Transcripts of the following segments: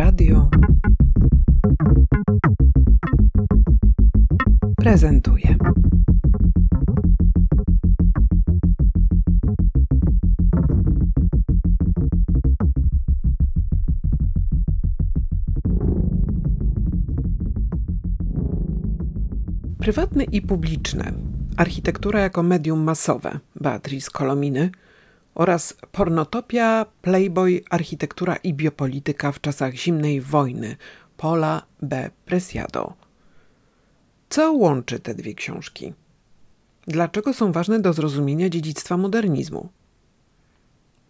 Radio prezentuje. Prywatne i publiczne. Architektura jako medium masowe. Beatrice Kolominy – oraz Pornotopia, Playboy, Architektura i Biopolityka w czasach zimnej wojny Paula B. Presiado. Co łączy te dwie książki? Dlaczego są ważne do zrozumienia dziedzictwa modernizmu?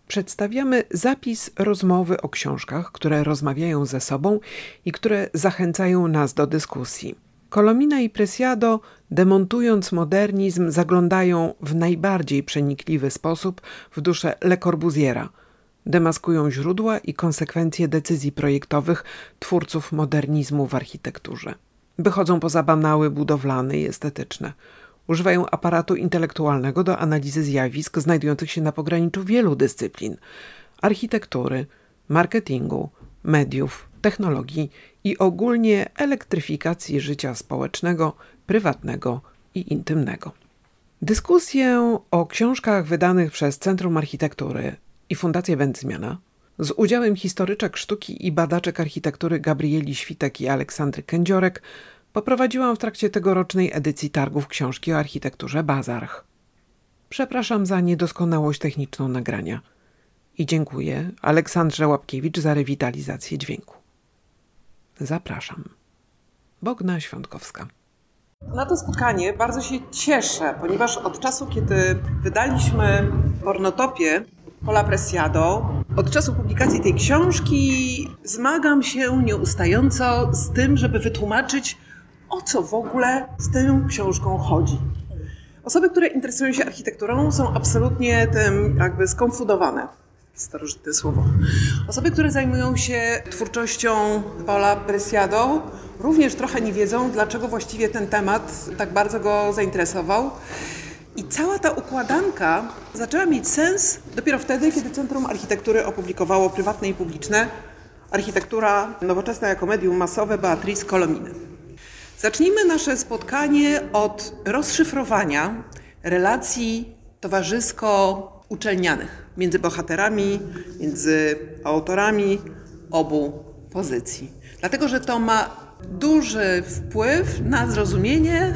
Przedstawiamy zapis rozmowy o książkach, które rozmawiają ze sobą i które zachęcają nas do dyskusji. Kolomina i Presiado, demontując modernizm, zaglądają w najbardziej przenikliwy sposób w duszę Le Corbusiera. Demaskują źródła i konsekwencje decyzji projektowych twórców modernizmu w architekturze. Wychodzą poza banały budowlane i estetyczne. Używają aparatu intelektualnego do analizy zjawisk znajdujących się na pograniczu wielu dyscyplin architektury, marketingu, mediów, technologii i ogólnie elektryfikacji życia społecznego, prywatnego i intymnego. Dyskusję o książkach wydanych przez Centrum Architektury i Fundację Wędzmiana z udziałem historyczek sztuki i badaczek architektury Gabrieli Świtek i Aleksandry Kędziorek poprowadziłam w trakcie tegorocznej edycji targów książki o architekturze Bazarch. Przepraszam za niedoskonałość techniczną nagrania i dziękuję Aleksandrze Łapkiewicz za rewitalizację dźwięku. Zapraszam. Bogna Świątkowska. Na to spotkanie bardzo się cieszę, ponieważ od czasu, kiedy wydaliśmy Pornotopię Pola Presiado, od czasu publikacji tej książki zmagam się nieustająco z tym, żeby wytłumaczyć, o co w ogóle z tą książką chodzi. Osoby, które interesują się architekturą, są absolutnie tym jakby skonfudowane starożytne słowo. Osoby, które zajmują się twórczością Paula Presiado, również trochę nie wiedzą, dlaczego właściwie ten temat tak bardzo go zainteresował. I cała ta układanka zaczęła mieć sens dopiero wtedy, kiedy Centrum Architektury opublikowało prywatne i publiczne Architektura nowoczesna jako medium masowe Beatrice Kolominy. Zacznijmy nasze spotkanie od rozszyfrowania relacji towarzysko-uczelnianych między bohaterami, między autorami obu pozycji. Dlatego, że to ma duży wpływ na zrozumienie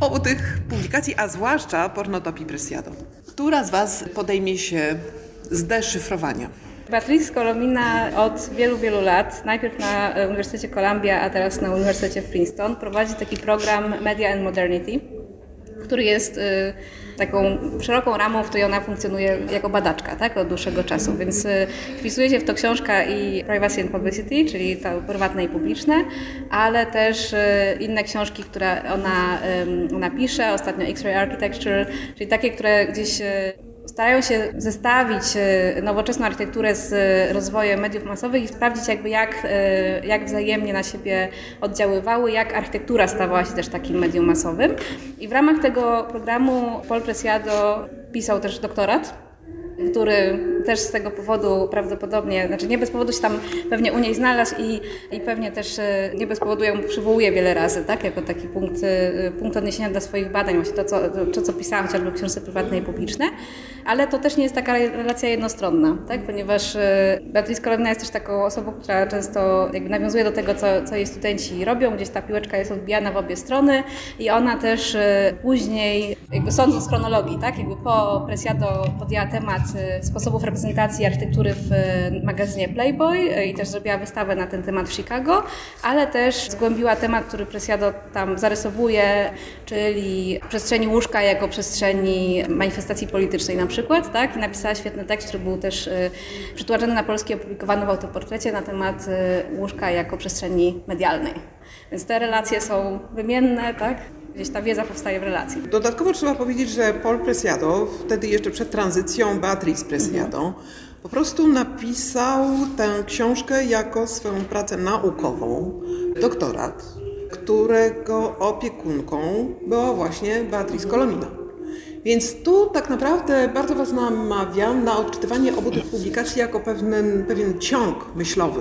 obu tych publikacji, a zwłaszcza pornotopii Presiado. Która z Was podejmie się zdeszyfrowania? Patrice Kolomina od wielu, wielu lat, najpierw na Uniwersytecie Columbia, a teraz na Uniwersytecie w Princeton, prowadzi taki program Media and Modernity, który jest y, taką szeroką ramą, w której ona funkcjonuje jako badaczka tak, od dłuższego czasu. Więc y, wpisuje się w to książka i Privacy and Publicity, czyli to prywatne i publiczne, ale też y, inne książki, które ona, ona pisze, ostatnio X-Ray Architecture, czyli takie, które gdzieś starają się zestawić e, nowoczesną architekturę z rozwojem mediów masowych i sprawdzić jakby jak, e, jak wzajemnie na siebie oddziaływały, jak architektura stawała się też takim medium masowym. I w ramach tego programu Paul Preciado pisał też doktorat który też z tego powodu prawdopodobnie, znaczy nie bez powodu się tam pewnie u niej znalazł i, i pewnie też e, nie bez powodu ją przywołuje wiele razy, tak, jako taki punkt, e, punkt odniesienia dla swoich badań, właśnie to, co, to, co pisała chociażby w książce prywatnej i publiczne, ale to też nie jest taka relacja jednostronna, tak, ponieważ e, Beatrice Kolomna jest też taką osobą, która często jakby nawiązuje do tego, co, co jej studenci robią, gdzieś ta piłeczka jest odbijana w obie strony i ona też później, jakby sądząc z chronologii, tak, jakby po Presiado podjęła temat sposobów reprezentacji architektury w magazynie Playboy e, i też zrobiła wystawę na ten temat w Chicago, ale też zgłębiła temat, który Presiado tam zarysowuje, czyli przestrzeni łóżka jako przestrzeni manifestacji politycznej na przykład, tak? I napisała świetny tekst, który był też przetłumaczony na polski, opublikowany w autoportrecie na temat łóżka jako przestrzeni medialnej. Więc te relacje są wymienne, tak? Gdzieś ta wiedza powstaje w relacji. Dodatkowo trzeba powiedzieć, że Paul Presiado, wtedy jeszcze przed tranzycją Beatrice Presiado, mhm. po prostu napisał tę książkę jako swoją pracę naukową, doktorat, którego opiekunką była właśnie Beatrice Kolomina. Więc tu tak naprawdę bardzo Was namawiam na odczytywanie obu tych publikacji jako pewien, pewien ciąg myślowy,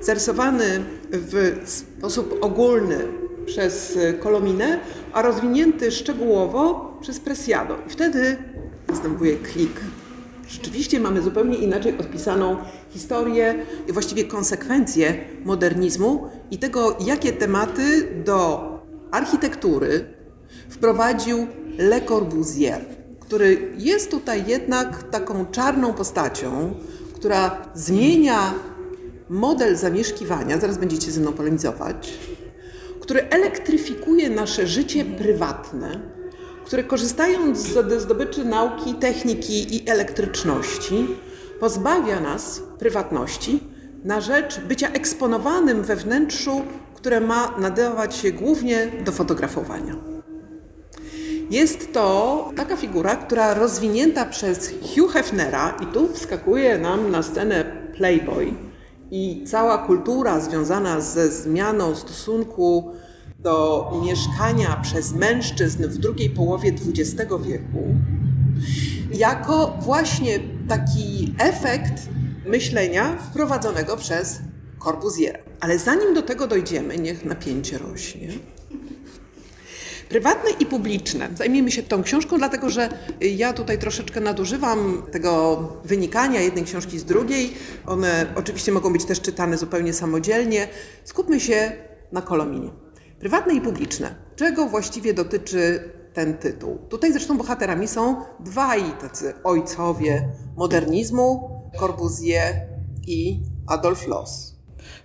zarysowany w sposób ogólny przez Kolominę, a rozwinięty szczegółowo przez Presiado. I wtedy następuje klik. Rzeczywiście mamy zupełnie inaczej odpisaną historię i właściwie konsekwencje modernizmu i tego, jakie tematy do architektury wprowadził Le Corbusier, który jest tutaj jednak taką czarną postacią, która zmienia model zamieszkiwania, zaraz będziecie ze mną polemizować, który elektryfikuje nasze życie prywatne, które korzystając z zdobyczy nauki, techniki i elektryczności, pozbawia nas prywatności na rzecz bycia eksponowanym we wnętrzu, które ma nadawać się głównie do fotografowania. Jest to taka figura, która rozwinięta przez Hugh Hefnera, i tu wskakuje nam na scenę Playboy, i cała kultura związana ze zmianą stosunku do mieszkania przez mężczyzn w drugiej połowie XX wieku, jako właśnie taki efekt myślenia wprowadzonego przez Corbusiera. Ale zanim do tego dojdziemy, niech napięcie rośnie. Prywatne i publiczne. Zajmijmy się tą książką, dlatego że ja tutaj troszeczkę nadużywam tego wynikania jednej książki z drugiej. One oczywiście mogą być też czytane zupełnie samodzielnie. Skupmy się na Kolominie. Prywatne i publiczne. Czego właściwie dotyczy ten tytuł? Tutaj zresztą bohaterami są dwaj tacy ojcowie modernizmu, Corbusier i Adolf Loos.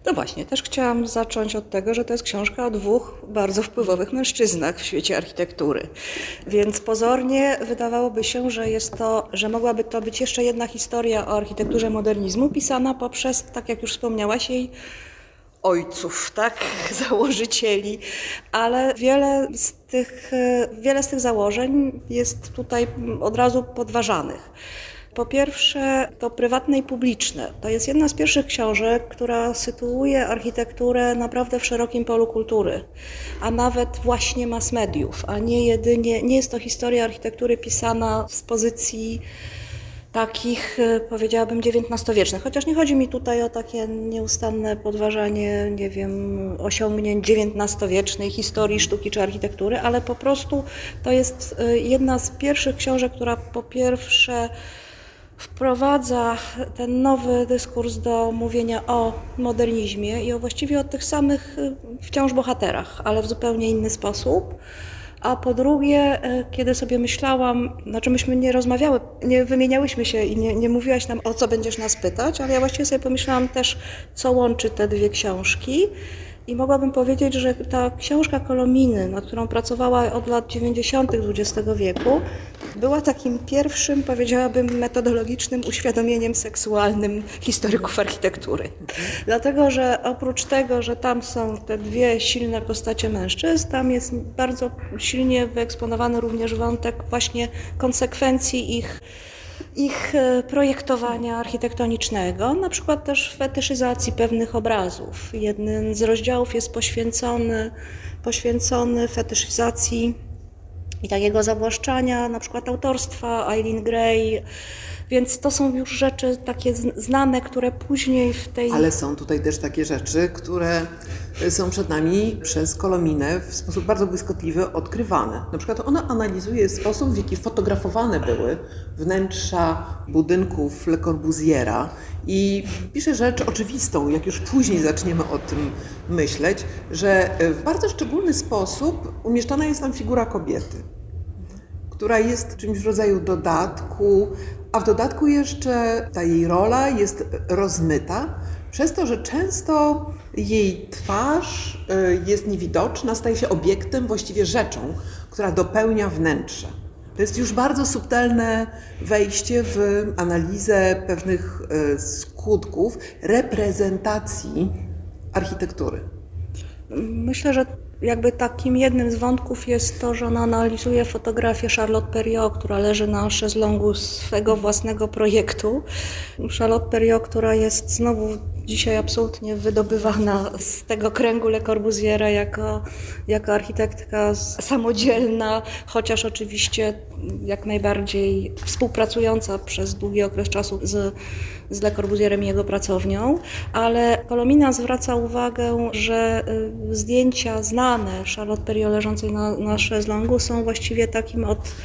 No właśnie, też chciałam zacząć od tego, że to jest książka o dwóch bardzo wpływowych mężczyznach w świecie architektury. Więc pozornie wydawałoby się, że jest to, że mogłaby to być jeszcze jedna historia o architekturze modernizmu, pisana poprzez, tak jak już wspomniałaś, jej ojców, tak, założycieli, ale wiele z tych, wiele z tych założeń jest tutaj od razu podważanych. Po pierwsze, to prywatne i publiczne. To jest jedna z pierwszych książek, która sytuuje architekturę naprawdę w szerokim polu kultury, a nawet właśnie mass mediów, a nie jedynie, nie jest to historia architektury pisana z pozycji takich, e, powiedziałabym, XIX-wiecznych. Chociaż nie chodzi mi tutaj o takie nieustanne podważanie, nie wiem, osiągnięć XIX-wiecznej historii sztuki czy architektury, ale po prostu to jest e, jedna z pierwszych książek, która po pierwsze wprowadza ten nowy dyskurs do mówienia o modernizmie i o właściwie o tych samych y, wciąż bohaterach, ale w zupełnie inny sposób. A po drugie, y, kiedy sobie myślałam, znaczy myśmy nie rozmawiały, nie wymieniałyśmy się i nie, nie mówiłaś nam o co będziesz nas pytać, ale ja właściwie sobie pomyślałam też, co łączy te dwie książki. I mogłabym powiedzieć, że ta książka Kolominy, nad którą pracowała od lat 90. XX wieku, była takim pierwszym, powiedziałabym, metodologicznym uświadomieniem seksualnym historyków architektury. Dlatego, że oprócz tego, że tam są te dwie silne postacie mężczyzn, tam jest bardzo silnie wyeksponowany również wątek właśnie konsekwencji ich ich e, projektowania architektonicznego, na przykład też fetyszyzacji pewnych obrazów. Jeden z rozdziałów jest poświęcony, poświęcony fetyszyzacji i takiego zawłaszczania, na przykład autorstwa Eileen Gray. Więc to są już rzeczy takie znane, które później w tej. Ale są tutaj też takie rzeczy, które są przed nami przez Kolominę w sposób bardzo błyskotliwy odkrywane. Na przykład ona analizuje sposób, w jaki fotografowane były wnętrza budynków Le Corbusiera i pisze rzecz oczywistą, jak już później zaczniemy o tym myśleć, że w bardzo szczególny sposób umieszczana jest tam figura kobiety która jest czymś w rodzaju dodatku, a w dodatku jeszcze ta jej rola jest rozmyta, przez to, że często jej twarz y, jest niewidoczna, staje się obiektem, właściwie rzeczą, która dopełnia wnętrze. To jest już bardzo subtelne wejście w analizę pewnych y, skutków reprezentacji architektury. Myślę, że jakby takim jednym z wątków jest to, że ona analizuje fotografię Charlotte Perriot, która leży na szezlongu swego własnego projektu. Charlotte Perriot, która jest znowu dzisiaj absolutnie wydobywana z tego kręgu Le Corbusiera jako, jako architektka samodzielna, chociaż oczywiście jak najbardziej współpracująca przez długi okres czasu z, z Le Corbusierem i jego pracownią, ale Kolomina zwraca uwagę, że y, zdjęcia znane Charlotte Perriot leżącej na, na szezlongu są właściwie takim od,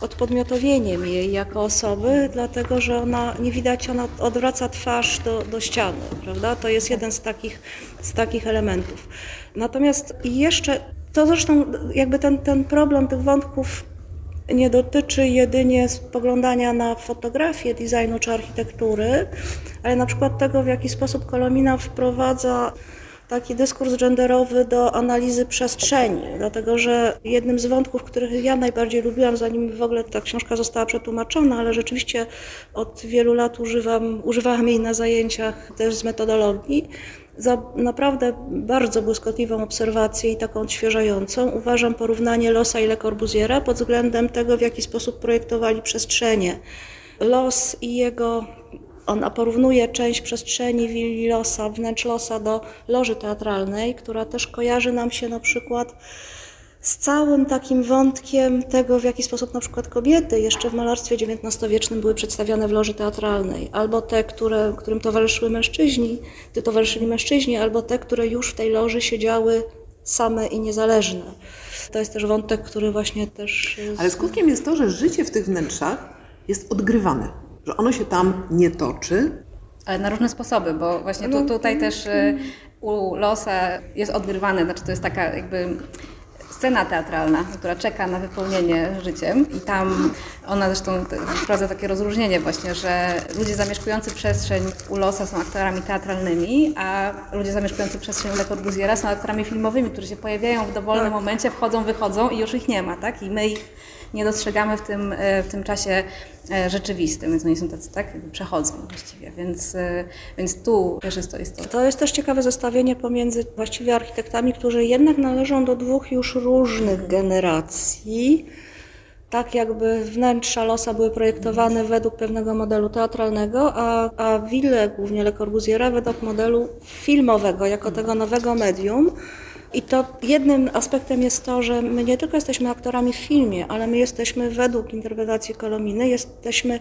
odpodmiotowieniem jej jako osoby, dlatego że ona, nie widać, ona odwraca twarz do, do ściany, prawda? To jest jeden z takich, z takich elementów. Natomiast jeszcze, to zresztą jakby ten, ten problem tych wątków nie dotyczy jedynie spoglądania na fotografię designu czy architektury, ale na przykład tego, w jaki sposób Kolomina wprowadza taki dyskurs genderowy do analizy przestrzeni, dlatego że jednym z wątków, których ja najbardziej lubiłam, zanim w ogóle ta książka została przetłumaczona, ale rzeczywiście od wielu lat używam, używałam jej na zajęciach też z metodologii, za naprawdę bardzo błyskotliwą obserwację i taką odświeżającą uważam porównanie Losa i Le Corbusiera pod względem tego, w jaki sposób projektowali przestrzenie. Los i jego ona porównuje część przestrzeni willi Losa, wnętrz Losa do loży teatralnej, która też kojarzy nam się na przykład z całym takim wątkiem tego, w jaki sposób na przykład kobiety jeszcze w malarstwie XIX-wiecznym były przedstawiane w loży teatralnej, albo te, które, którym towarzyszyły mężczyźni, ty towarzyszyli mężczyźni, albo te, które już w tej loży siedziały same i niezależne. To jest też wątek, który właśnie też... Jest... Ale skutkiem jest to, że życie w tych wnętrzach jest odgrywane, że ono się tam nie toczy. Ale na różne sposoby, bo właśnie tu, tutaj też y, u Losa jest odgrywane, znaczy to jest taka jakby scena teatralna, która czeka na wypełnienie życiem i tam ona zresztą wprowadza takie rozróżnienie właśnie, że ludzie zamieszkujący przestrzeń u Losa są aktorami teatralnymi, a ludzie zamieszkujący przestrzeń u Le Corbusiera są aktorami filmowymi, którzy się pojawiają w dowolnym tak. momencie, wchodzą, wychodzą i już ich nie ma, tak? I my ich nie dostrzegamy w tym, e, w tym czasie e, rzeczywistym, więc oni są tacy, tak, przechodzą właściwie, więc, e, więc tu też jest to istotne. To jest też ciekawe zestawienie pomiędzy właściwie architektami, którzy jednak należą do dwóch już różnych generacji, tak jakby wnętrza Losa były projektowane według pewnego modelu teatralnego, a, a wille, głównie Le Corbusiera, według modelu filmowego, jako tego nowego medium, i to jednym aspektem jest to, że my nie tylko jesteśmy aktorami w filmie, ale my jesteśmy według interpretacji Kolominy, jesteśmy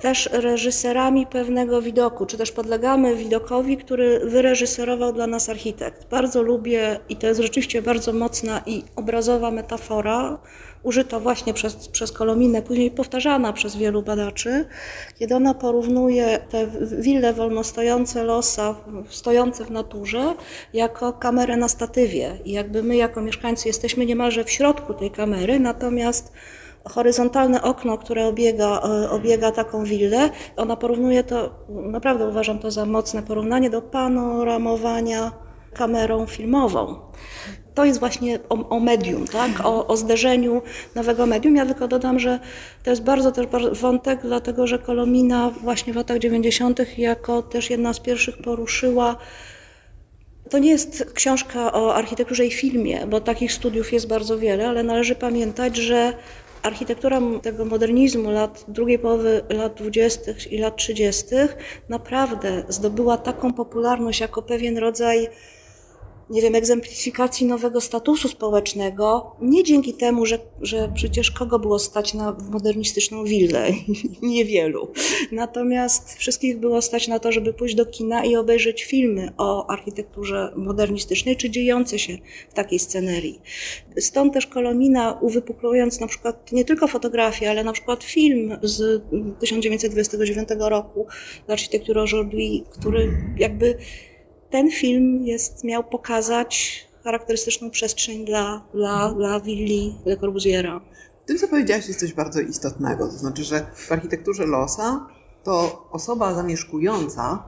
też reżyserami pewnego widoku, czy też podlegamy widokowi, który wyreżyserował dla nas architekt. Bardzo lubię i to jest rzeczywiście bardzo mocna i obrazowa metafora, użyta właśnie przez, przez Kolominę, później powtarzana przez wielu badaczy, kiedy ona porównuje te wille wolnostojące losa, stojące w naturze, jako kamerę na statywie. I jakby my jako mieszkańcy jesteśmy niemalże w środku tej kamery, natomiast horyzontalne okno, które obiega, e, obiega taką willę, ona porównuje to, naprawdę uważam to za mocne porównanie do panoramowania kamerą filmową. To jest właśnie o, o medium, tak? O, o, zderzeniu nowego medium. Ja tylko dodam, że to jest bardzo też wątek, dlatego że Kolomina właśnie w latach 90. jako też jedna z pierwszych poruszyła to nie jest książka o architekturze i filmie, bo takich studiów jest bardzo wiele, ale należy pamiętać, że architektura tego modernizmu lat drugiej połowy lat 20. i lat 30. naprawdę zdobyła taką popularność jako pewien rodzaj nie wiem, egzemplifikacji nowego statusu społecznego, nie dzięki temu, że, że przecież kogo było stać na modernistyczną willę, niewielu. Natomiast wszystkich było stać na to, żeby pójść do kina i obejrzeć filmy o architekturze modernistycznej, czy dziejące się w takiej scenerii. Stąd też Kolomina, uwypuklując na przykład nie tylko fotografię, ale na przykład film z 1929 roku z architektury Aujourd'hui, który jakby ten film jest, miał pokazać charakterystyczną przestrzeń dla, dla, dla willi Le Corbusiera. Tym, co powiedziałaś, jest coś bardzo istotnego. To znaczy, że w architekturze losa to osoba zamieszkująca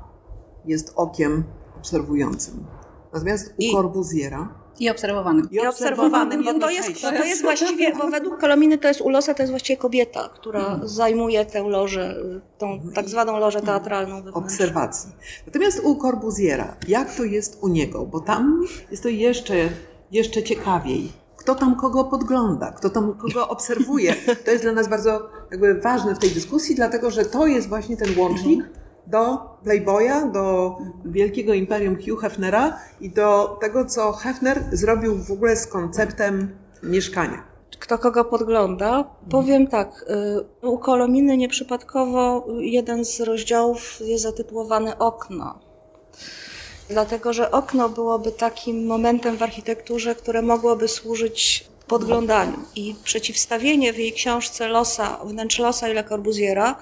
jest okiem obserwującym. Natomiast u I... Corbusiera i obserwowanym. I obserwowanym, bo to jest, to jest właściwie, bo według Kolominy to jest u Losa, to jest właściwie kobieta, która mhm. zajmuje tę lożę, tą mhm. tak zwaną lożę teatralną. Obserwacji. Natomiast u Corbusiera, jak to jest u niego? Bo tam jest to jeszcze, jeszcze ciekawiej. Kto tam kogo podgląda, kto tam kogo obserwuje. To jest dla nas bardzo jakby ważne w tej dyskusji, dlatego że to jest właśnie ten łącznik do Playboya, do wielkiego imperium Hugh Hefnera i do tego, co Hefner zrobił w ogóle z konceptem mieszkania. Kto kogo podgląda? Powiem tak, y, u Kolominy nieprzypadkowo jeden z rozdziałów jest zatytułowany Okno. Dlatego, że okno byłoby takim momentem w architekturze, które mogłoby służyć podglądaniu. I przeciwstawienie w jej książce Losa, wnętrz Losa i Le Corbusiera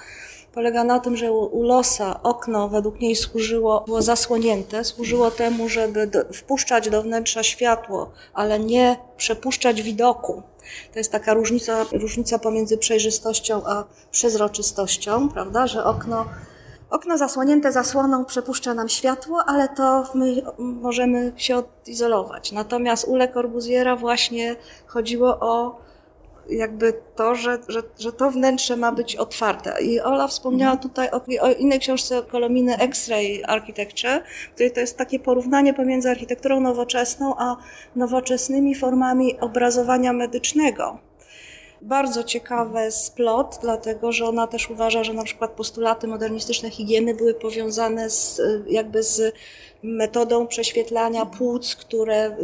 polega na tym, że u Losa okno według niej służyło, było zasłonięte, służyło temu, żeby do, wpuszczać do wnętrza światło, ale nie przepuszczać widoku. To jest taka różnica, różnica pomiędzy przejrzystością a przezroczystością, prawda, że okno Okno zasłonięte zasłoną przepuszcza nam światło, ale to my możemy się odizolować. Natomiast u Le Corbusiera właśnie chodziło o jakby to, że, że, że to wnętrze ma być otwarte. I Ola wspomniała tutaj o, o innej książce Kolominy X-Ray Architecture, której to jest takie porównanie pomiędzy architekturą nowoczesną a nowoczesnymi formami obrazowania medycznego. Bardzo ciekawy splot, dlatego że ona też uważa, że na przykład postulaty modernistyczne higieny były powiązane z, jakby z metodą prześwietlania płuc, które,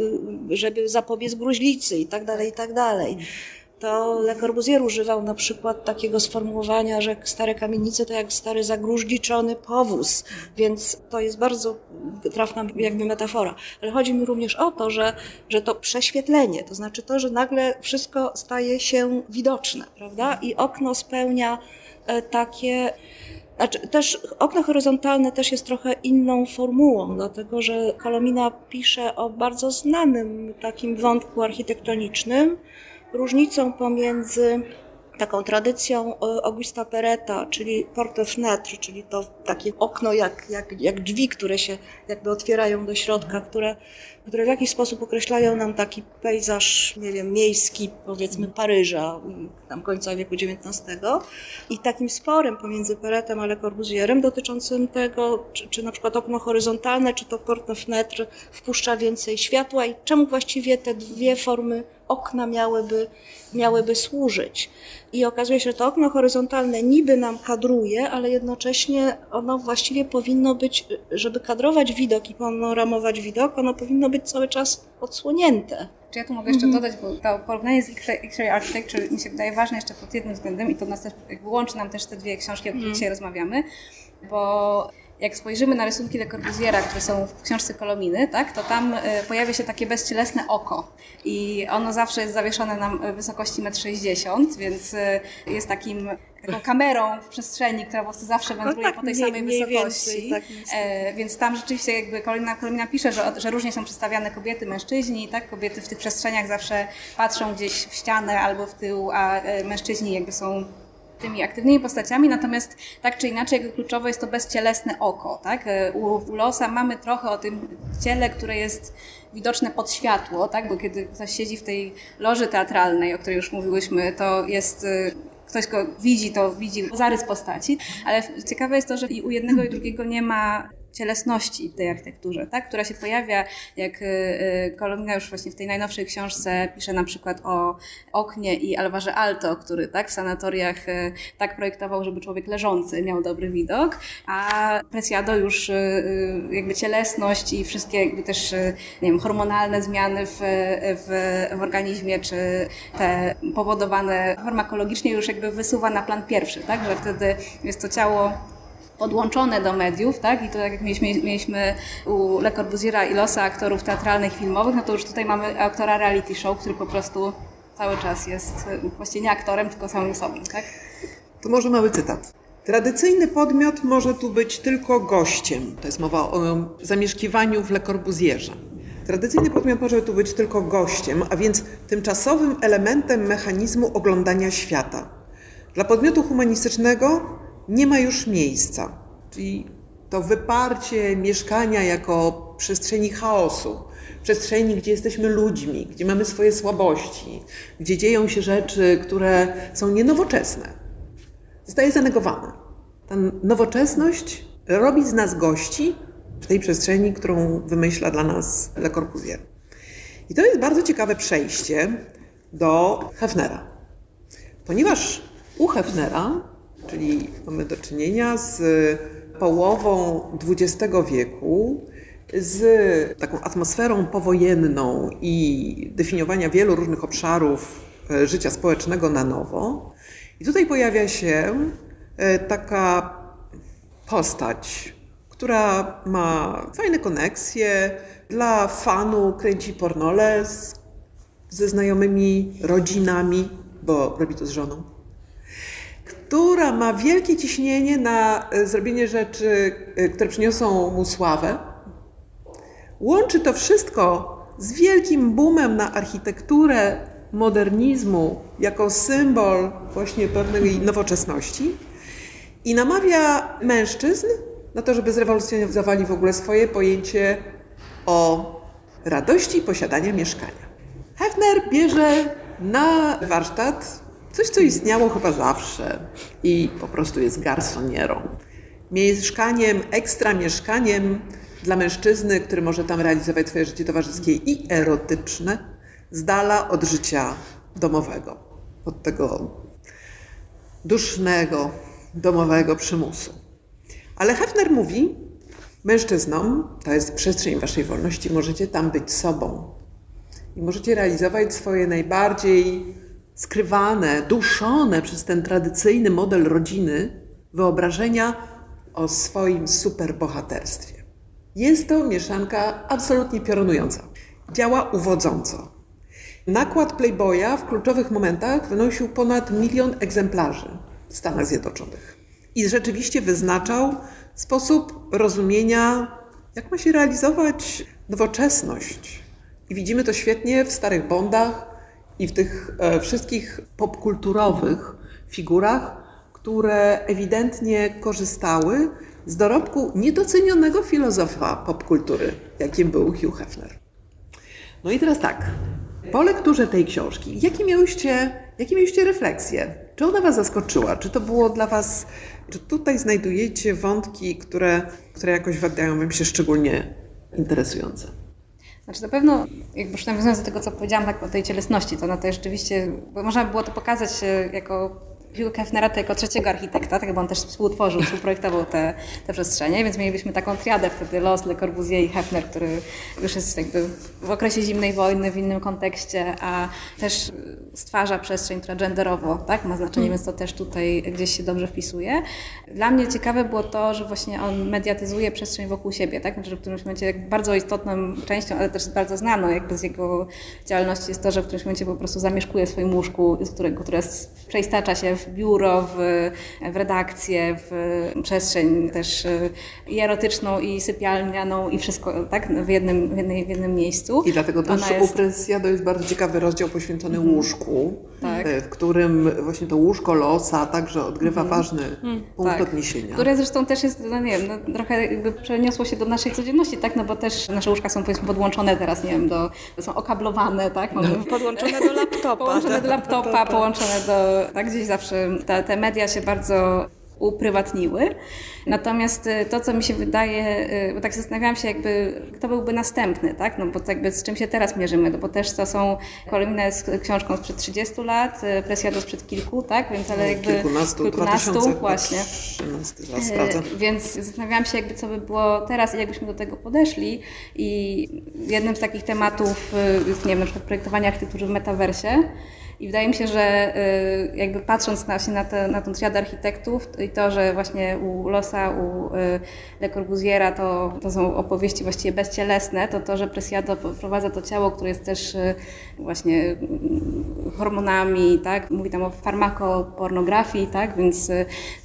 żeby zapobiec gruźlicy i tak dalej, i tak dalej to Le Corbusier używał na przykład takiego sformułowania, że stare kamienice to jak stary zagruździczony powóz, więc to jest bardzo trafna jakby metafora. Ale chodzi mi również o to, że, że to prześwietlenie, to znaczy to, że nagle wszystko staje się widoczne, prawda? I okno spełnia e, takie znaczy, też okno horyzontalne też jest trochę inną formułą, dlatego że Kolomina pisze o bardzo znanym takim wątku architektonicznym, różnicą pomiędzy taką tradycją e, Augusta Pereta, czyli porte fenêtre, czyli to takie okno jak, jak, jak drzwi, które się jakby otwierają do środka, które, które w jakiś sposób określają nam taki pejzaż, nie wiem, miejski, powiedzmy Paryża, tam końca wieku XIX i takim sporem pomiędzy Peretem a Le Corbusierem dotyczącym tego, czy, czy na przykład okno horyzontalne, czy to porte fenêtre wpuszcza więcej światła i czemu właściwie te dwie formy okna miałyby, miałyby służyć. I okazuje się, że to okno horyzontalne niby nam kadruje, ale jednocześnie ono właściwie powinno być, żeby kadrować widok i panoramować widok, ono powinno być cały czas odsłonięte. Czy ja tu mogę jeszcze mhm. dodać, bo to porównanie z X-Ray Architecture mi się wydaje ważne jeszcze pod jednym względem i to nas też, łączy nam też te dwie książki, o których mm. dzisiaj rozmawiamy, bo jak spojrzymy na rysunki Le Corbusiera, które są w książce Kolominy, tak, to tam y, pojawia się takie bezcielesne oko i ono zawsze jest zawieszone na wysokości 1,60 m, więc y, jest takim taką kamerą w przestrzeni, która po prostu zawsze no wędruje tak, po tej mniej, samej mniej wysokości. Więcej, tak, e, więc tam rzeczywiście jakby Kolomina, Kolomina pisze, że, że różnie są przedstawiane kobiety, mężczyźni, tak? Kobiety w tych przestrzeniach zawsze patrzą gdzieś w ścianę albo w tył, a e, mężczyźni jakby są tymi aktywnymi postaciami, natomiast tak czy inaczej kluczowe jest to bezcielesne oko. Tak? U, u Losa mamy trochę o tym ciele, które jest widoczne pod światło, tak? bo kiedy ktoś siedzi w tej loży teatralnej, o której już mówiłyśmy, to jest y, ktoś go widzi, to widzi zarys postaci, ale ciekawe jest to, że i u jednego i drugiego nie ma cielesności tej architekturze, tak? która się pojawia, jak y, y, Kolomina już właśnie w tej najnowszej książce pisze na przykład o oknie i Alvarze Alto, który tak w sanatoriach y, tak projektował, żeby człowiek leżący miał dobry widok, a Preciado już jakby cielesność i wszystkie jakby też nie wiem, hormonalne zmiany w, w, w organizmie, czy te powodowane farmakologicznie już jakby wysuwa na plan pierwszy, tak? że wtedy jest to ciało podłączone do mediów, tak? I to tak jak mieliśmy, mieliśmy u Le Corbusiera i losa aktorów teatralnych, filmowych, no to już tutaj mamy aktora reality show, który po prostu cały czas jest właściwie nie aktorem, tylko samym sobą, tak? To może mały cytat. Tradycyjny podmiot może tu być tylko gościem. To jest mowa o zamieszkiwaniu w Le Corbusierze. Tradycyjny podmiot może tu być tylko gościem, a więc tymczasowym elementem mechanizmu oglądania świata. Dla podmiotu humanistycznego nie ma już miejsca. Czyli to wyparcie mieszkania jako przestrzeni chaosu, przestrzeni, gdzie jesteśmy ludźmi, gdzie mamy swoje słabości, gdzie dzieją się rzeczy, które są nienowoczesne, zostaje zanegowana. Ta nowoczesność robi z nas gości w tej przestrzeni, którą wymyśla dla nas Le Corbusier. I to jest bardzo ciekawe przejście do Hefnera, ponieważ u Hefnera czyli mamy do czynienia z połową XX wieku z taką atmosferą powojenną i definiowania wielu różnych obszarów e, życia społecznego na nowo. I tutaj pojawia się e, taka postać, która ma fajne koneksje, dla fanu kręci pornole z, ze znajomymi, rodzinami, bo robi to z żoną która ma wielkie ciśnienie na e, zrobienie rzeczy, które przyniosą mu sławę, Łączy to wszystko z wielkim boomem na architekturę modernizmu jako symbol właśnie pewnej nowoczesności i namawia mężczyzn na to, żeby zrewolucjonizowali w ogóle swoje pojęcie o radości posiadania mieszkania. Hefner bierze na warsztat coś, co istniało chyba zawsze i po prostu jest garsonierą. Mieszkaniem, ekstra mieszkaniem, dla mężczyzny, który może tam realizować swoje życie towarzyskie i erotyczne, z dala od życia domowego, od tego dusznego, domowego przymusu. Ale Hefner mówi, mężczyznom, to jest przestrzeń waszej wolności, możecie tam być sobą. I możecie realizować swoje najbardziej skrywane, duszone przez ten tradycyjny model rodziny wyobrażenia o swoim superbohaterstwie. Jest to mieszanka absolutnie piorunująca. Działa uwodząco. Nakład Playboya w kluczowych momentach wynosił ponad milion egzemplarzy w Stanach Zjednoczonych. I rzeczywiście wyznaczał sposób rozumienia, jak ma się realizować nowoczesność. I widzimy to świetnie w starych Bondach i w tych e, wszystkich popkulturowych figurach, które ewidentnie korzystały z dorobku niedocenionego filozofa popkultury, jakim był Hugh Hefner. No i teraz tak, po lekturze tej książki, jakie miałyście, jakie miałyście refleksje? Czy ona Was zaskoczyła? Czy to było dla Was, czy tutaj znajdujecie wątki, które, które jakoś wydają Wam się szczególnie interesujące? Znaczy na pewno, jakby już nawiązując do tego, co powiedziałam tak o tej cielesności, to na to rzeczywiście, bo można by było to pokazać jako Hugh Hefnera to jako trzeciego architekta, tak bo on też współtworzył, współprojektował te, te przestrzenie, więc mielibyśmy taką triadę wtedy Los, Le Corbusier i Hefner, który już jest jakby w okresie zimnej wojny, w innym kontekście, a też stwarza przestrzeń, która genderowo tak, ma znaczenie, mm. więc to też tutaj gdzieś się dobrze wpisuje. Dla mnie ciekawe było to, że właśnie on mediatyzuje przestrzeń wokół siebie, tak? Znaczy, że w którymś momencie bardzo istotną częścią, ale też bardzo znaną jakby z jego działalności jest to, że w którymś momencie po prostu zamieszkuje w swoim łóżku, z którego, które przeistacza się w biuro, w, w redakcję, w przestrzeń też e, i erotyczną, i sypialnianą, i wszystko tak, w, jednym, w, jednej, w jednym miejscu. I dlatego też jest... u Presiado jest bardzo ciekawy rozdział poświęcony mm. łóżku, tak. E, w którym właśnie to łóżko losa także odgrywa mm. ważny mm. punkt tak. odniesienia. Które zresztą też jest, no nie wiem, no, trochę jakby przeniosło się do naszej codzienności, tak, no bo też nasze łóżka są powiedzmy podłączone teraz, nie wiem, do, są okablowane, tak, Mamy... podłączone do laptopa. połączone do tak. laptopa, połączone do, tak, gdzieś zawsze te, te media się bardzo uprywatniły. Natomiast y, to, co mi się wydaje, y, bo tak zastanawiałam się, jakby, kto byłby następny, tak? No bo jakby z czym się teraz mierzymy, no bo też to są, Kolumna jest książką sprzed 30 lat, y, Presjado sprzed kilku, tak? Więc ale jakby... Kilkunastu, kilkunastu właśnie. 13 Więc zastanawiałam się, jakby co by było teraz i jakbyśmy do tego podeszli i jednym z takich tematów jest, nie wiem, na przykład projektowanie architektury w metaversie, i wydaje mi się, że y, jakby patrząc na, na, te, na tą triadę architektów i to, że właśnie u Losa, u y, Le Corbusiera to, to są opowieści właściwie bezcielesne, to to, że Presiado wprowadza to ciało, które jest też y, właśnie mm, hormonami, tak? Mówi tam o farmakopornografii, tak? Więc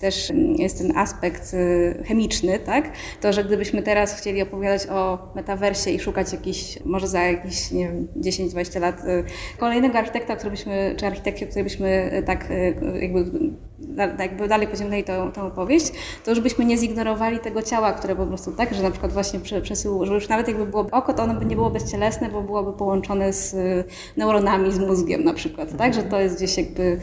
też jest ten aspekt chemiczny, tak? To, że gdybyśmy teraz chcieli opowiadać o metaversie i szukać jakiś, może za jakieś, nie wiem, 10-20 lat kolejnego architekta, który byśmy czy architekcie, który byśmy e, tak e, jakby, jakby dalej pociągnęli tą, tą opowieść, to już byśmy nie zignorowali tego ciała, które po prostu tak, że na przykład właśnie przesył, że już nawet jakby było oko, to ono by nie było bezcielesne, bo byłoby połączone z e, neuronami, z mózgiem na przykład, tak, że to jest gdzieś jakby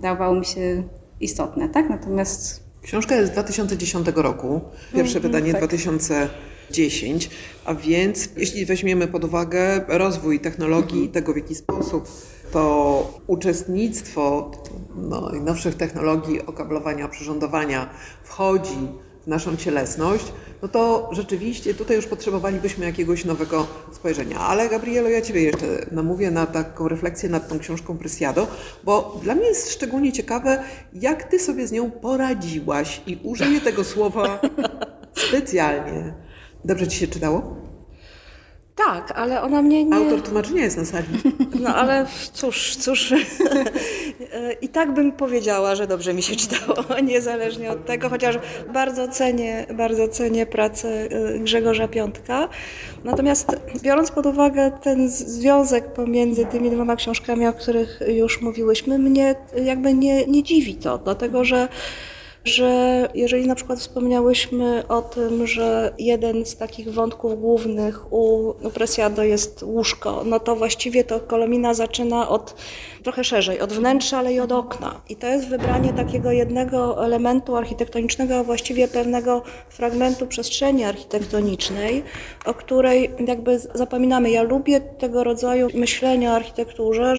dawało mi się istotne, tak, natomiast... Książka jest z 2010 roku, pierwsze mm, wydanie tak. 2000 10, a więc jeśli weźmiemy pod uwagę rozwój technologii i tego, w jaki sposób to uczestnictwo no, nowszych technologii okablowania, przyrządowania wchodzi w naszą cielesność, no to rzeczywiście tutaj już potrzebowalibyśmy jakiegoś nowego spojrzenia. Ale Gabrielo, ja Ciebie jeszcze namówię na taką refleksję nad tą książką Presiado, bo dla mnie jest szczególnie ciekawe, jak Ty sobie z nią poradziłaś i użyję tego słowa specjalnie. Dobrze Ci się czytało? Tak, ale ona mnie nie... Autor tłumaczenia jest na sali. No ale cóż, cóż. I tak bym powiedziała, że dobrze mi się czytało, niezależnie od tego, chociaż bardzo cenię, bardzo cenię pracę y, Grzegorza Piątka. Natomiast biorąc pod uwagę ten związek pomiędzy tymi dwoma książkami, o których już mówiłyśmy, mnie jakby nie, nie dziwi to, dlatego że że jeżeli na przykład wspomniałyśmy o tym, że jeden z takich wątków głównych u Presiado jest łóżko, no to właściwie to Kolomina zaczyna od trochę szerzej, od wnętrza, ale i od okna. I to jest wybranie takiego jednego elementu architektonicznego, a właściwie pewnego fragmentu przestrzeni architektonicznej, o której jakby zapominamy. Ja lubię tego rodzaju myślenie o architekturze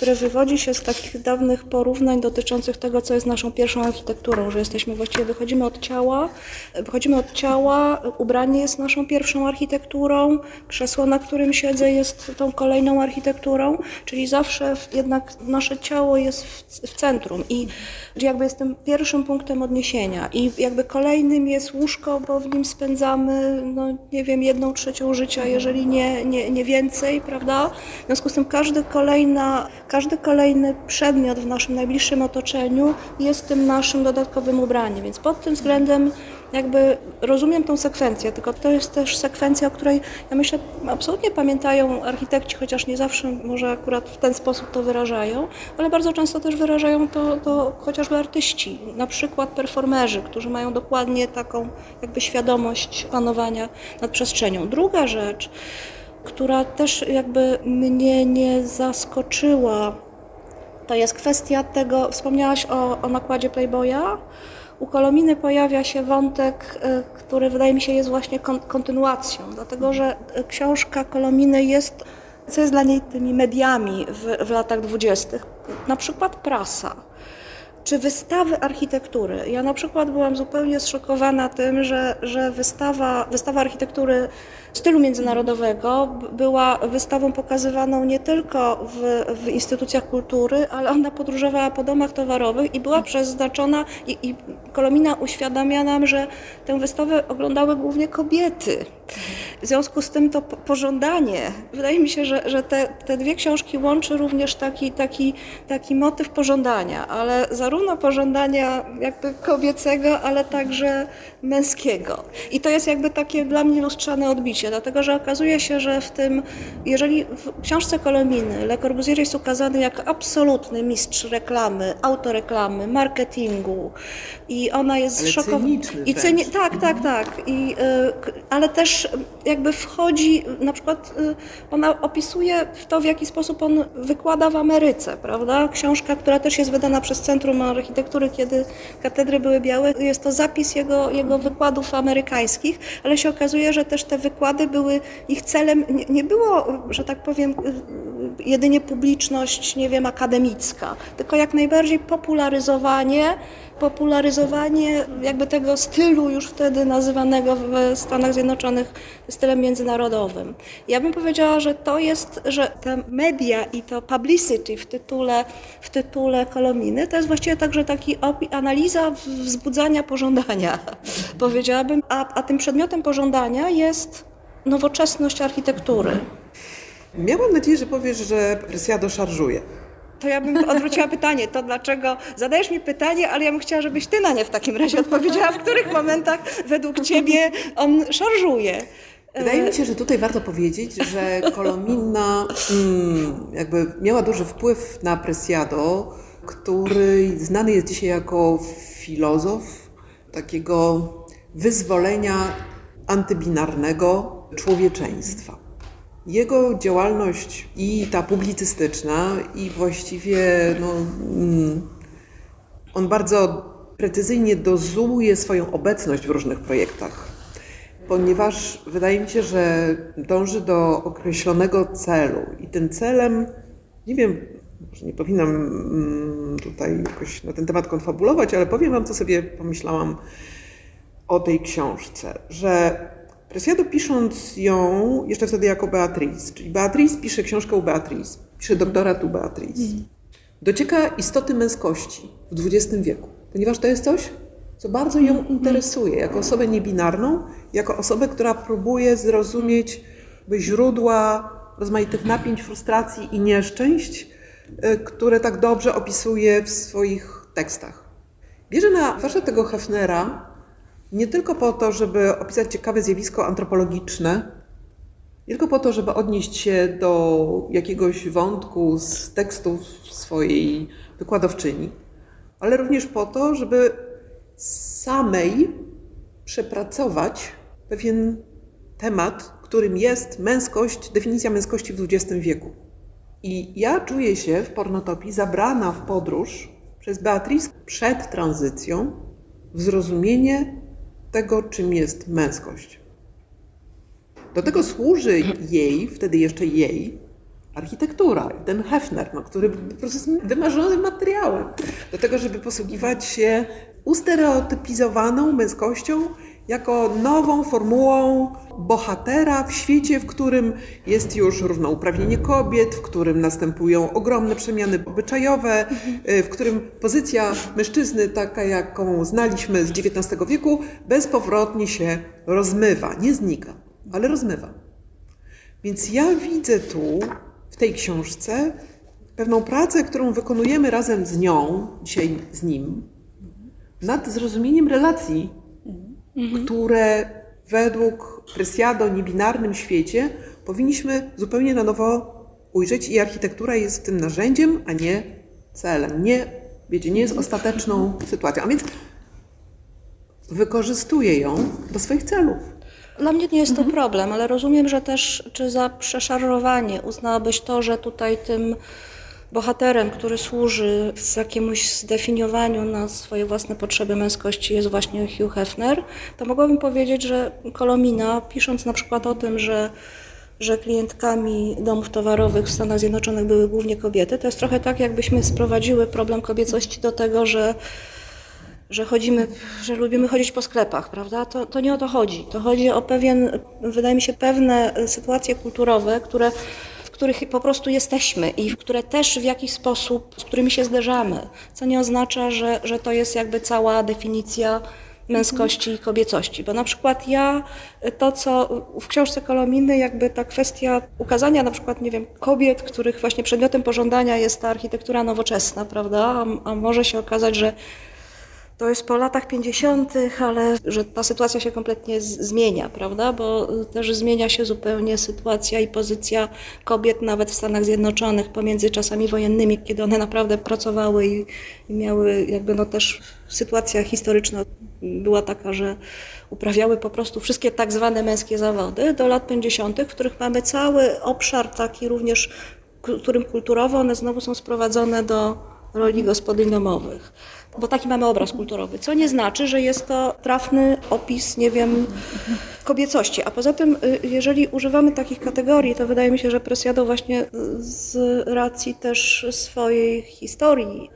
które wywodzi się z takich dawnych porównań dotyczących tego, co jest naszą pierwszą architekturą, że jesteśmy właściwie, wychodzimy od ciała, wychodzimy od ciała, ubranie jest naszą pierwszą architekturą, krzesło, na którym siedzę jest tą kolejną architekturą, czyli zawsze jednak nasze ciało jest w, w centrum i jakby jest tym pierwszym punktem odniesienia i jakby kolejnym jest łóżko, bo w nim spędzamy, no nie wiem, jedną trzecią życia, jeżeli nie, nie, nie więcej, prawda? W związku z tym każdy kolejna, każdy kolejny przedmiot w naszym najbliższym otoczeniu jest tym naszym dodatkowym ubraniem, więc pod tym względem jakby rozumiem tą sekwencję, tylko to jest też sekwencja, o której ja myślę absolutnie pamiętają architekci, chociaż nie zawsze może akurat w ten sposób to wyrażają, ale bardzo często też wyrażają to, to chociażby artyści, na przykład performerzy, którzy mają dokładnie taką jakby świadomość panowania nad przestrzenią. Druga rzecz, która też jakby mnie nie zaskoczyła, to jest kwestia tego, wspomniałaś o, o nakładzie Playboya, u Kolominy pojawia się wątek, y, który wydaje mi się jest właśnie kontynuacją, dlatego że y, książka Kolominy jest, co jest dla niej tymi mediami w, w latach dwudziestych, na przykład prasa czy wystawy architektury. Ja na przykład byłam zupełnie zszokowana tym, że, że wystawa, wystawa architektury stylu międzynarodowego była wystawą pokazywaną nie tylko w, w instytucjach kultury, ale ona podróżowała po domach towarowych i była przeznaczona i, i Kolomina uświadamia nam, że tę wystawę oglądały głównie kobiety. W związku z tym to pożądanie, wydaje mi się, że, że te, te dwie książki łączy również taki, taki, taki motyw pożądania, ale zarówno pożądania jakby kobiecego, ale także męskiego. I to jest jakby takie dla mnie lustrzane odbicie, dlatego że okazuje się, że w tym, jeżeli w książce Kolominy Le Corbusier jest ukazany jako absolutny mistrz reklamy, autoreklamy, marketingu i ona jest szokowana. I ceni... Tak, tak, tak. I, y, ale też jakby wchodzi, na przykład y, ona opisuje to, w jaki sposób on wykłada w Ameryce, prawda? Książka, która też jest wydana przez Centrum Architektury, kiedy katedry były białe, jest to zapis jego, jego wykładów amerykańskich, ale się okazuje, że też te wykłady były, ich celem nie, nie było, że tak powiem, jedynie publiczność, nie wiem, akademicka, tylko jak najbardziej popularyzowanie popularyzowanie jakby tego stylu już wtedy nazywanego w Stanach Zjednoczonych stylem międzynarodowym. Ja bym powiedziała, że to jest, że te media i to publicity w tytule, w tytule Kolominy to jest właściwie także taki analiza wzbudzania pożądania, powiedziałabym, a, a tym przedmiotem pożądania jest nowoczesność architektury. Miałam nadzieję, że powiesz, że Presiado szarżuje. To ja bym odwróciła pytanie, to dlaczego zadajesz mi pytanie, ale ja bym chciała, żebyś ty na nie w takim razie odpowiedziała, w których momentach według ciebie on szarżuje. Wydaje mi się, że tutaj warto powiedzieć, że Kolomina mm, jakby miała duży wpływ na Presiado, który znany jest dzisiaj jako filozof takiego wyzwolenia antybinarnego człowieczeństwa. Jego działalność i ta publicystyczna, i właściwie no, mm, on bardzo precyzyjnie dozuje swoją obecność w różnych projektach, ponieważ wydaje mi się, że dąży do określonego celu. I tym celem, nie wiem, może nie powinnam mm, tutaj jakoś na ten temat konfabulować, ale powiem Wam, co sobie pomyślałam o tej książce, że Preciado pisząc ją, jeszcze wtedy jako Beatrice, czyli Beatrice pisze książkę u Beatrice, pisze doktorat u Beatrice, docieka istoty męskości w XX wieku, ponieważ to jest coś, co bardzo ją interesuje, jako osobę niebinarną, jako osobę, która próbuje zrozumieć źródła rozmaitych napięć, frustracji i nieszczęść, y, które tak dobrze opisuje w swoich tekstach. Bierze na warsztat tego Hefnera nie tylko po to, żeby opisać ciekawe zjawisko antropologiczne, nie tylko po to, żeby odnieść się do jakiegoś wątku z tekstów swojej wykładowczyni, ale również po to, żeby samej przepracować pewien temat, którym jest męskość, definicja męskości w XX wieku. I ja czuję się w pornotopii zabrana w podróż przez Beatrice przed tranzycją w zrozumienie tego, czym jest męskość. Do tego służy jej, wtedy jeszcze jej, architektura ten Hefner, no, który po prostu jest wymarzonym materiałem do tego, żeby posługiwać się ustereotypizowaną męskością jako nową formułą bohatera w świecie, w którym jest już równouprawnienie kobiet, w którym następują ogromne przemiany obyczajowe, w którym pozycja mężczyzny, taka jaką znaliśmy z XIX wieku, bezpowrotnie się rozmywa. Nie znika, ale rozmywa. Więc ja widzę tu, w tej książce, pewną pracę, którą wykonujemy razem z nią, dzisiaj z nim, nad zrozumieniem relacji mhm. które według Presiado niebinarnym świecie powinniśmy zupełnie na nowo ujrzeć i architektura jest tym narzędziem, a nie celem. Nie, wiecie, nie jest ostateczną sytuacją. A więc wykorzystuje ją do swoich celów. Dla mnie nie jest to mhm. problem, ale rozumiem, że też czy za przeszarżowanie uznałabyś to, że tutaj tym bohaterem, który służy z jakiemuś zdefiniowaniu na swoje własne potrzeby męskości jest właśnie Hugh Hefner, to mogłabym powiedzieć, że Kolomina, pisząc na przykład o tym, że że klientkami domów towarowych w Stanach Zjednoczonych były głównie kobiety, to jest trochę tak, jakbyśmy sprowadziły problem kobiecości do tego, że, że chodzimy, że lubimy chodzić po sklepach, prawda? To, to nie o to chodzi. To chodzi o pewien, wydaje mi się, pewne sytuacje kulturowe, które których po prostu jesteśmy i które też w jakiś sposób, z którymi się zderzamy, co nie oznacza, że, że to jest jakby cała definicja męskości i kobiecości. Bo na przykład ja, to co w książce Kolominy, jakby ta kwestia ukazania na przykład, nie wiem, kobiet, których właśnie przedmiotem pożądania jest ta architektura nowoczesna, prawda? A, a może się okazać, że to jest po latach 50., ale że ta sytuacja się kompletnie zmienia, prawda? Bo też zmienia się zupełnie sytuacja i pozycja kobiet nawet w Stanach Zjednoczonych pomiędzy czasami wojennymi, kiedy one naprawdę pracowały i, i miały jakby no też sytuacja historyczna była taka, że uprawiały po prostu wszystkie tak zwane męskie zawody do lat 50., w których mamy cały obszar taki również, którym kulturowo one znowu są sprowadzone do roli gospodyń domowych bo taki mamy obraz kulturowy, co nie znaczy, że jest to trafny opis, nie wiem, kobiecości. A poza tym, y, jeżeli używamy takich kategorii, to wydaje mi się, że Presiado właśnie z racji też swojej historii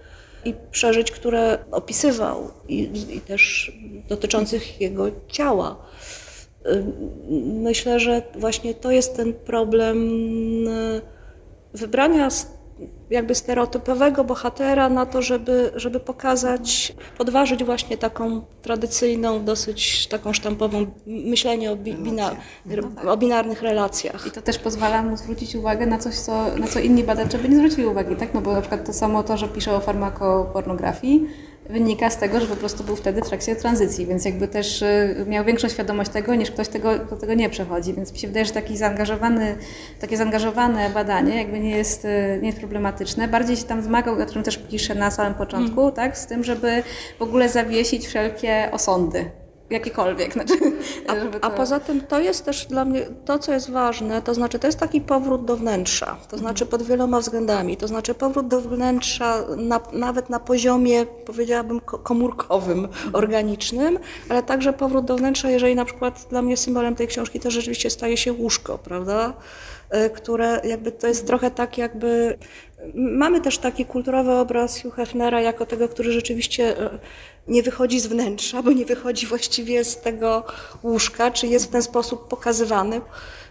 i przeżyć, które opisywał i, i też dotyczących jego ciała, y, myślę, że właśnie to jest ten problem y, wybrania jakby stereotypowego bohatera na to, żeby, żeby pokazać, podważyć właśnie taką tradycyjną, dosyć taką sztampową myślenie o, bina, o binarnych relacjach. I to też pozwala mu zwrócić uwagę na coś, co, na co inni badacze by nie zwrócili uwagi, tak? No bo na przykład to samo to, że pisze o farmakopornografii, wynika z tego, że po prostu był wtedy w trakcie tranzycji, więc jakby też y, miał większą świadomość tego, niż ktoś tego, kto tego nie przechodzi. Więc mi się wydaje, że taki zaangażowany, takie zaangażowane badanie jakby nie jest, y, nie jest problematyczne. Bardziej się tam zmagał, o czym też pisze na samym początku, mm. tak, z tym, żeby w ogóle zawiesić wszelkie osądy jakiekolwiek. Znaczy, a, to... a, poza tym to jest też dla mnie to, co jest ważne, to znaczy to jest taki powrót do wnętrza, to znaczy pod wieloma względami, to znaczy powrót do wnętrza na, nawet na poziomie, powiedziałabym, komórkowym, organicznym, ale także powrót do wnętrza, jeżeli na przykład dla mnie symbolem tej książki to rzeczywiście staje się łóżko, prawda? E, które jakby to jest trochę tak jakby... Mamy też taki kulturowy obraz Hugh Hefnera jako tego, który rzeczywiście e, nie wychodzi z wnętrza, bo nie wychodzi właściwie z tego łóżka, czy jest w ten sposób pokazywany.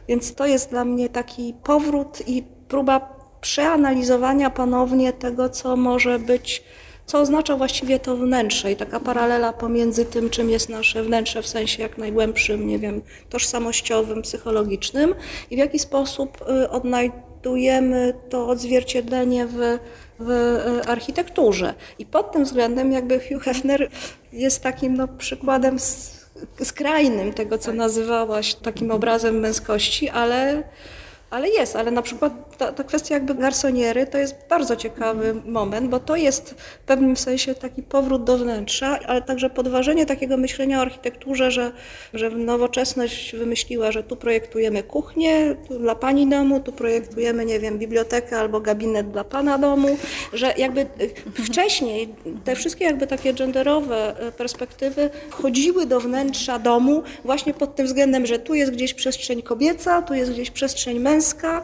Więc to jest dla mnie taki powrót i próba przeanalizowania ponownie tego, co może być, co oznacza właściwie to wnętrze i taka paralela pomiędzy tym, czym jest nasze wnętrze w sensie jak najgłębszym, nie wiem, tożsamościowym, psychologicznym i w jaki sposób y, odnajdujemy to odzwierciedlenie w, w y, architekturze. I pod tym względem jakby Hugh Hefner jest takim no, przykładem skrajnym tego, co nazywałaś takim obrazem męskości, ale ale jest, ale na przykład ta, ta, kwestia jakby garsoniery to jest bardzo ciekawy moment, bo to jest w pewnym sensie taki powrót do wnętrza, ale także podważenie takiego myślenia o architekturze, że, że nowoczesność wymyśliła, że tu projektujemy kuchnię dla pani domu, tu projektujemy, nie wiem, bibliotekę albo gabinet dla pana domu, że jakby wcześniej te wszystkie jakby takie genderowe y, perspektywy wchodziły do wnętrza domu właśnie pod tym względem, że tu jest gdzieś przestrzeń kobieca, tu jest gdzieś przestrzeń męska.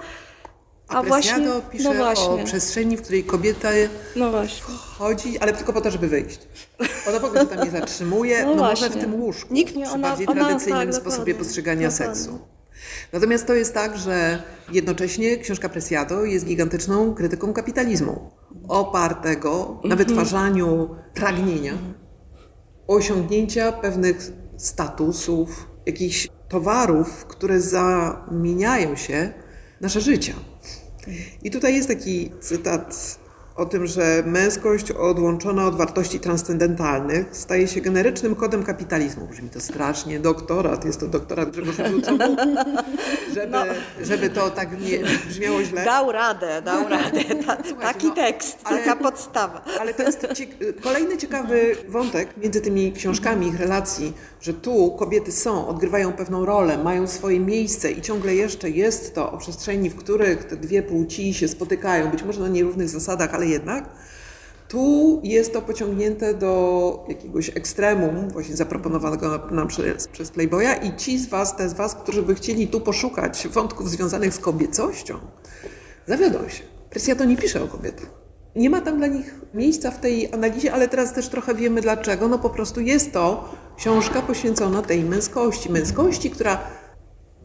A, a właśnie, pisze no właśnie. o przestrzeni, w której kobieta no wchodzi, ale tylko po to, żeby wyjść. Ona w ogóle się tam nie zatrzymuje, no, no może w tym łóżku, Nikt nie, przy ona, bardziej ona, tradycyjnym tak, sposobie postrzegania dokładnie. seksu. Natomiast to jest tak, że jednocześnie książka Presiado jest gigantyczną krytyką kapitalizmu, opartego na mhm. wytwarzaniu pragnienia, osiągnięcia pewnych statusów, jakichś towarów, które zamieniają się nasze życia. I tutaj jest taki cytat o tym, że męskość odłączona od wartości transcendentalnych staje się generycznym kodem kapitalizmu. Brzmi to strasznie, doktorat, jest to doktorat Grzegorza żeby, no. żeby to tak nie brzmiało źle. Dał radę, dał radę. Ta, taki no, tekst, ale, taka podstawa. Ale to jest kolejny ciekawy wątek między tymi książkami, ich relacji, że tu kobiety są, odgrywają pewną rolę, mają swoje miejsce i ciągle jeszcze jest to o przestrzeni, w których te dwie płci się spotykają, być może na nierównych zasadach, ale jednak. Tu jest to pociągnięte do jakiegoś ekstremum, właśnie zaproponowanego nam przez, przez Playboya i ci z Was, te z Was, którzy by chcieli tu poszukać wątków związanych z kobiecością, zawiodą się. Presja to nie pisze o kobietach. Nie ma tam dla nich miejsca w tej analizie, ale teraz też trochę wiemy dlaczego. No po prostu jest to książka poświęcona tej męskości. Męskości, która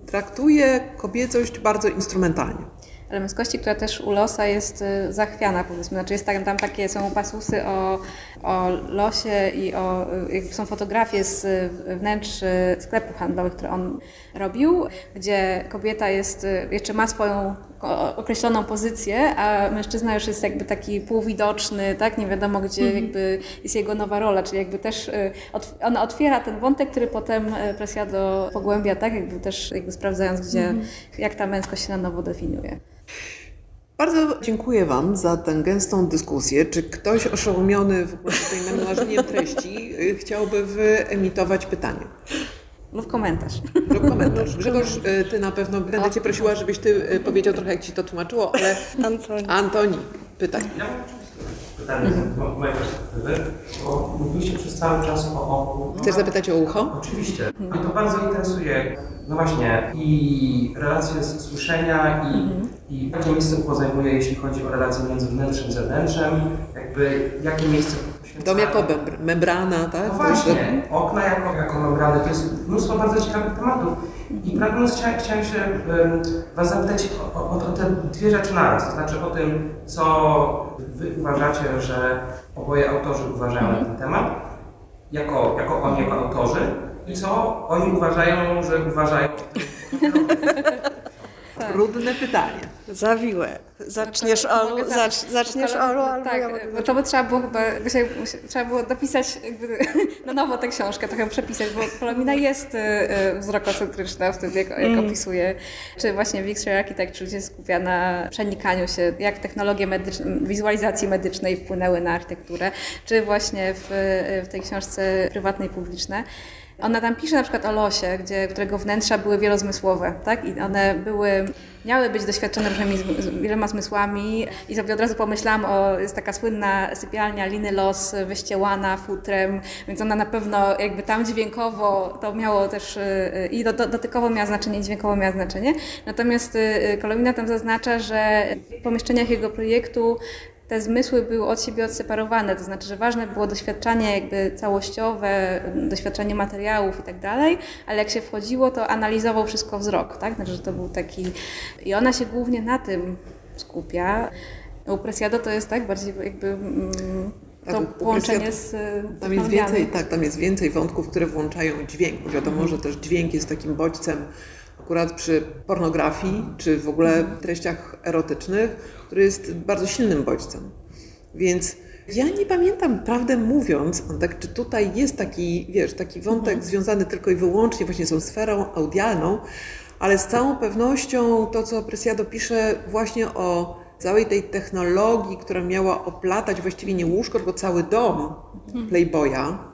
traktuje kobiecość bardzo instrumentalnie męskości, która też u losa jest y, zachwiana, powiedzmy. Znaczy jest tam, tam takie są pasusy o, o losie i o, y, są fotografie z wnętrz y, sklepów handlowych, które on robił, gdzie kobieta jest, jeszcze ma swoją określoną pozycję, a mężczyzna już jest jakby taki półwidoczny, tak? Nie wiadomo, gdzie mm -hmm. jakby jest jego nowa rola, czyli jakby też ona otwiera ten wątek, który potem Presiado pogłębia, tak? Jakby też jakby sprawdzając, gdzie, mm -hmm. jak ta męskość się na nowo definiuje. Bardzo dziękuję Wam za tę gęstą dyskusję. Czy ktoś oszołomiony w ogóle tutaj namnożeniem treści y, chciałby wyemitować pytanie? Lub komentarz. Lub komentarz. Grzegorz, y, Ty na pewno będę Cię prosiła, żebyś Ty y, powiedział trochę, jak Ci to tłumaczyło, ale Antoni, Antoni pytań. Pytanie z mojej perspektywy, bo mówiliście przez cały czas o oku. Chcesz zapytać o ucho? Oczywiście. Mnie to bardzo interesuje, no właśnie, i relacje z słyszenia, i, mhm. i jakie miejsce ucho zajmuje, jeśli chodzi o relacje między wnętrzem i zewnętrzem, jakby jakie miejsce Dom jako membrana, tak? No właśnie, okna jako, jako membrany, to jest mnóstwo bardzo ciekawych tematów. I pragnąc chciałem, chciałem się um, Was zapytać o, o, o, te dwie rzeczy naraz, to znaczy o tym, co Wy uważacie, że oboje autorzy uważają na ten temat, jako, jako oni, jako autorzy, i co oni uważają, że uważają. Tak. Trudne pytanie. Zawiłe. Zaczniesz no Olu, zacz, zaczniesz Olu, albo Tak, ja bo to by trzeba było chyba, się, trzeba było dopisać jakby na nowo tę książkę, trochę przepisać, bo Kolomina jest y, y, wzrokocentryczna w tym, jak, jak mm. opisuje, czy właśnie Victory Architecture się skupia na przenikaniu się, jak technologie medyczne, wizualizacji medycznej wpłynęły na architekturę, czy właśnie w, w tej książce prywatnej, publiczne. Ona tam pisze na przykład o losie, gdzie, którego wnętrza były wielozmysłowe, tak? I one były, miały być doświadczone różnymi, wieloma zmysłami i sobie od razu pomyślałam o, jest taka słynna sypialnia Liny Los wyściełana futrem, więc ona na pewno jakby tam dźwiękowo to miało też y, i dotykowo miała znaczenie, i dźwiękowo miała znaczenie. Natomiast y, Kolomina tam zaznacza, że w pomieszczeniach jego projektu te zmysły były od siebie odseparowane, to znaczy, że ważne było doświadczanie jakby całościowe, doświadczenie materiałów i tak dalej, ale jak się wchodziło, to analizował wszystko wzrok, tak? Znaczy, że to był taki... I ona się głównie na tym skupia. U Presiado to jest tak bardziej jakby mm, to Tak, u połączenie z Tam jest technologiami. więcej, tak, tam jest więcej wątków, które włączają dźwięk. Wiadomo, że też dźwięk jest takim bodźcem akurat przy pornografii, czy w ogóle treściach erotycznych, który jest bardzo silnym bodźcem. Więc ja nie pamiętam, prawdę mówiąc, Antek, czy tutaj jest taki, wiesz, taki wątek związany tylko i wyłącznie właśnie z tą sferą audialną, ale z całą pewnością to, co Presiado pisze właśnie o całej tej technologii, która miała oplatać właściwie nie łóżko, tylko cały dom Playboya,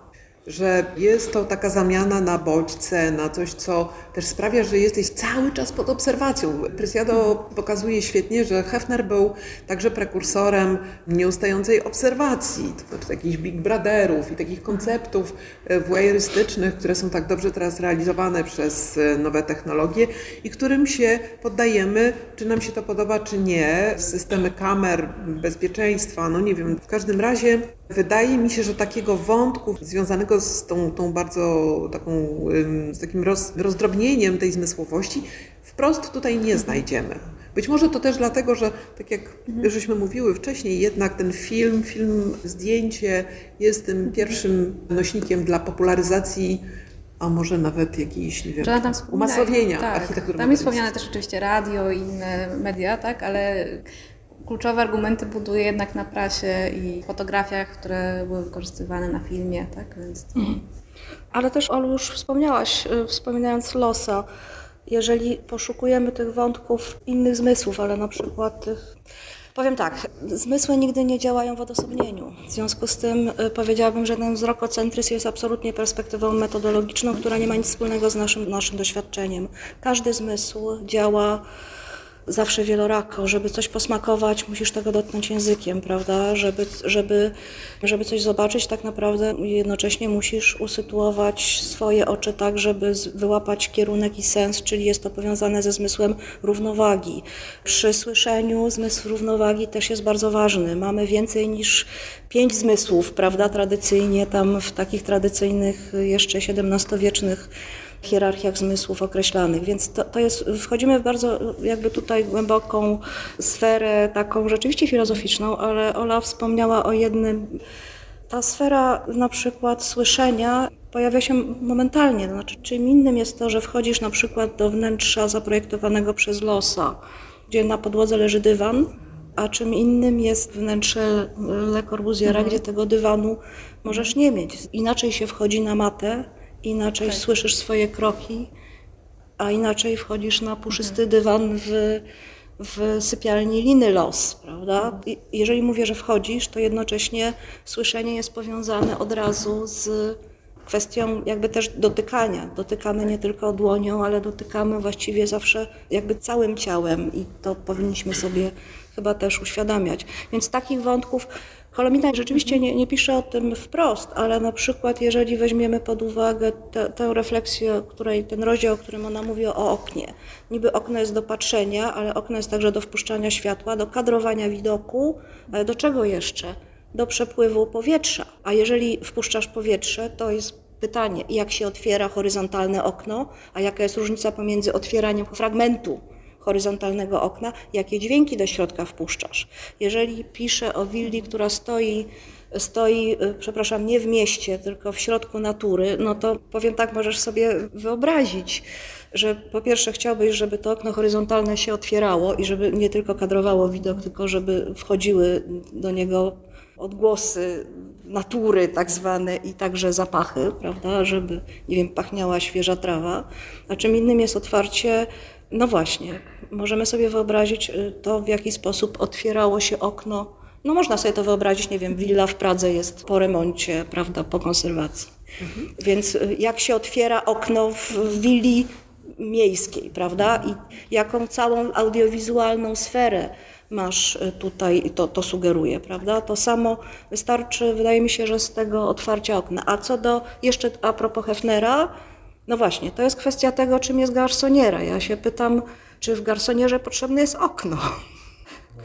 że jest to taka zamiana na bodźce, na coś, co też sprawia, że jesteś cały czas pod obserwacją. Presiado pokazuje świetnie, że Hefner był także prekursorem nieustającej obserwacji, to znaczy jakichś Big Brotherów i takich konceptów voyeurystycznych, które są tak dobrze teraz realizowane przez e, nowe technologie i którym się poddajemy, czy nam się to podoba, czy nie. Systemy kamer, bezpieczeństwa, no nie wiem. W każdym razie wydaje mi się, że takiego wątku związanego z tą, tą bardzo taką, z takim roz, rozdrobnieniem tej zmysłowości wprost tutaj nie znajdziemy. Być może to też dlatego, że tak jak żeśmy mówiły wcześniej, jednak ten film, film, zdjęcie jest tym pierwszym nośnikiem dla popularyzacji, a może nawet jakiejś, nie wiem, tam umasowienia tak, architektury Tam jest wspomniane też oczywiście radio i inne media, tak, ale kluczowe argumenty buduje jednak na prasie i fotografiach, które były wykorzystywane na filmie, tak, więc... Ale też Olu już wspomniałaś, y, wspominając losa, jeżeli poszukujemy tych wątków innych zmysłów, ale na przykład tych. Powiem tak, zmysły nigdy nie działają w odosobnieniu. W związku z tym y, powiedziałabym, że ten wzrokocentryzm jest absolutnie perspektywą metodologiczną, która nie ma nic wspólnego z naszym, naszym doświadczeniem. Każdy zmysł działa zawsze wielorako. Żeby coś posmakować, musisz tego dotknąć językiem, prawda? Żeby, żeby, żeby coś zobaczyć, tak naprawdę jednocześnie musisz usytuować swoje oczy tak, żeby wyłapać kierunek i sens, czyli jest to powiązane ze zmysłem równowagi. Przy słyszeniu zmysł równowagi też jest bardzo ważny. Mamy więcej niż pięć zmysłów, prawda? Tradycyjnie tam w takich tradycyjnych jeszcze XVII-wiecznych hierarchiach zmysłów określanych, więc to, to jest, wchodzimy w bardzo jakby tutaj głęboką sferę taką rzeczywiście filozoficzną, ale Ola wspomniała o jednym, ta sfera na przykład słyszenia pojawia się momentalnie, to znaczy czym innym jest to, że wchodzisz na przykład do wnętrza zaprojektowanego przez losa, gdzie na podłodze leży dywan, a czym innym jest wnętrze Le Corbusiera, gdzie tego dywanu możesz nie mieć. Inaczej się wchodzi na matę, inaczej słyszysz swoje kroki, a inaczej wchodzisz na puszysty dywan w, w sypialni Liny Los, prawda? I jeżeli mówię, że wchodzisz, to jednocześnie słyszenie jest powiązane od razu z kwestią jakby też dotykania. Dotykamy nie tylko dłonią, ale dotykamy właściwie zawsze jakby całym ciałem i to powinniśmy sobie chyba też uświadamiać. Więc takich wątków Kolomina rzeczywiście nie, nie pisze o tym wprost, ale na przykład jeżeli weźmiemy pod uwagę tę, tę refleksję, której, ten rozdział, o którym ona mówi o oknie. Niby okno jest do patrzenia, ale okno jest także do wpuszczania światła, do kadrowania widoku, ale do czego jeszcze? Do przepływu powietrza. A jeżeli wpuszczasz powietrze, to jest pytanie, jak się otwiera horyzontalne okno, a jaka jest różnica pomiędzy otwieraniem fragmentu horyzontalnego okna, jakie dźwięki do środka wpuszczasz. Jeżeli piszę o willi, która stoi, stoi, y, przepraszam, nie w mieście, tylko w środku natury, no to powiem tak, możesz sobie wyobrazić, że po pierwsze chciałbyś, żeby to okno horyzontalne się otwierało i żeby nie tylko kadrowało widok, tylko żeby wchodziły do niego odgłosy natury tak zwane i także zapachy, prawda, żeby, nie wiem, pachniała świeża trawa. A czym innym jest otwarcie, no właśnie, możemy sobie wyobrazić y, to, w jaki sposób otwierało się okno. No można sobie to wyobrazić, nie wiem, willa w Pradze jest po remoncie, prawda, po konserwacji. Więc y, jak się otwiera okno w willi miejskiej, prawda, i jaką całą audiowizualną sferę masz y, tutaj, to, to sugeruje, prawda? To samo wystarczy, wydaje mi się, że z tego otwarcia okna. A co do, jeszcze a propos Hefnera, no właśnie, to jest kwestia tego, czym jest garsoniera. Ja się pytam, czy w garsonierze potrzebne jest okno?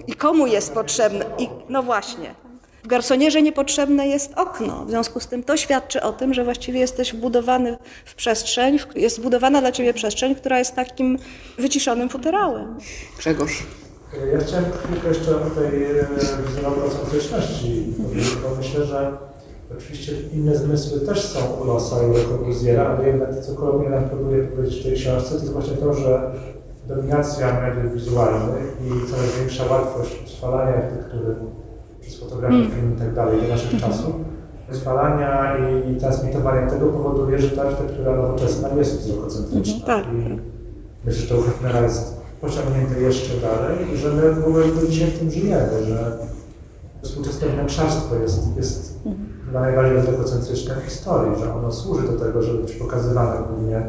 I komu jest potrzebne? I, no właśnie. W garsonierze niepotrzebne jest okno. W związku z tym to świadczy o tym, że właściwie jesteś wbudowany w przestrzeń, jest zbudowana dla ciebie przestrzeń, która jest takim wyciszonym futerałem. Grzegorz. Ja chciałem chwilkę jeszcze o tej e, wzrokocentryczności powiedzieć, bo myślę, że oczywiście inne zmysły też są u Losa i u Corbusiera, ale jednak to, co Kolomina nam próbuje powiedzieć w tej książce, to jest właśnie to, że dominacja mediów wizualnych i coraz większa łatwość utrwalania architektury przez fotografię, film i tak dalej do naszych czasów, utrwalania i transmitowania tego powoduje, że ta architektura nowoczesna jest wzrokocentryczna. tak. I myślę, że to u Hefnera jest pociągnięte jeszcze dalej i że my w ogóle dzisiaj w tym żyjemy, że współczesne wnętrzarstwo jest, jest chyba najbardziej wzrokocentryczne w historii, że ono służy do tego, żeby być pokazywane głównie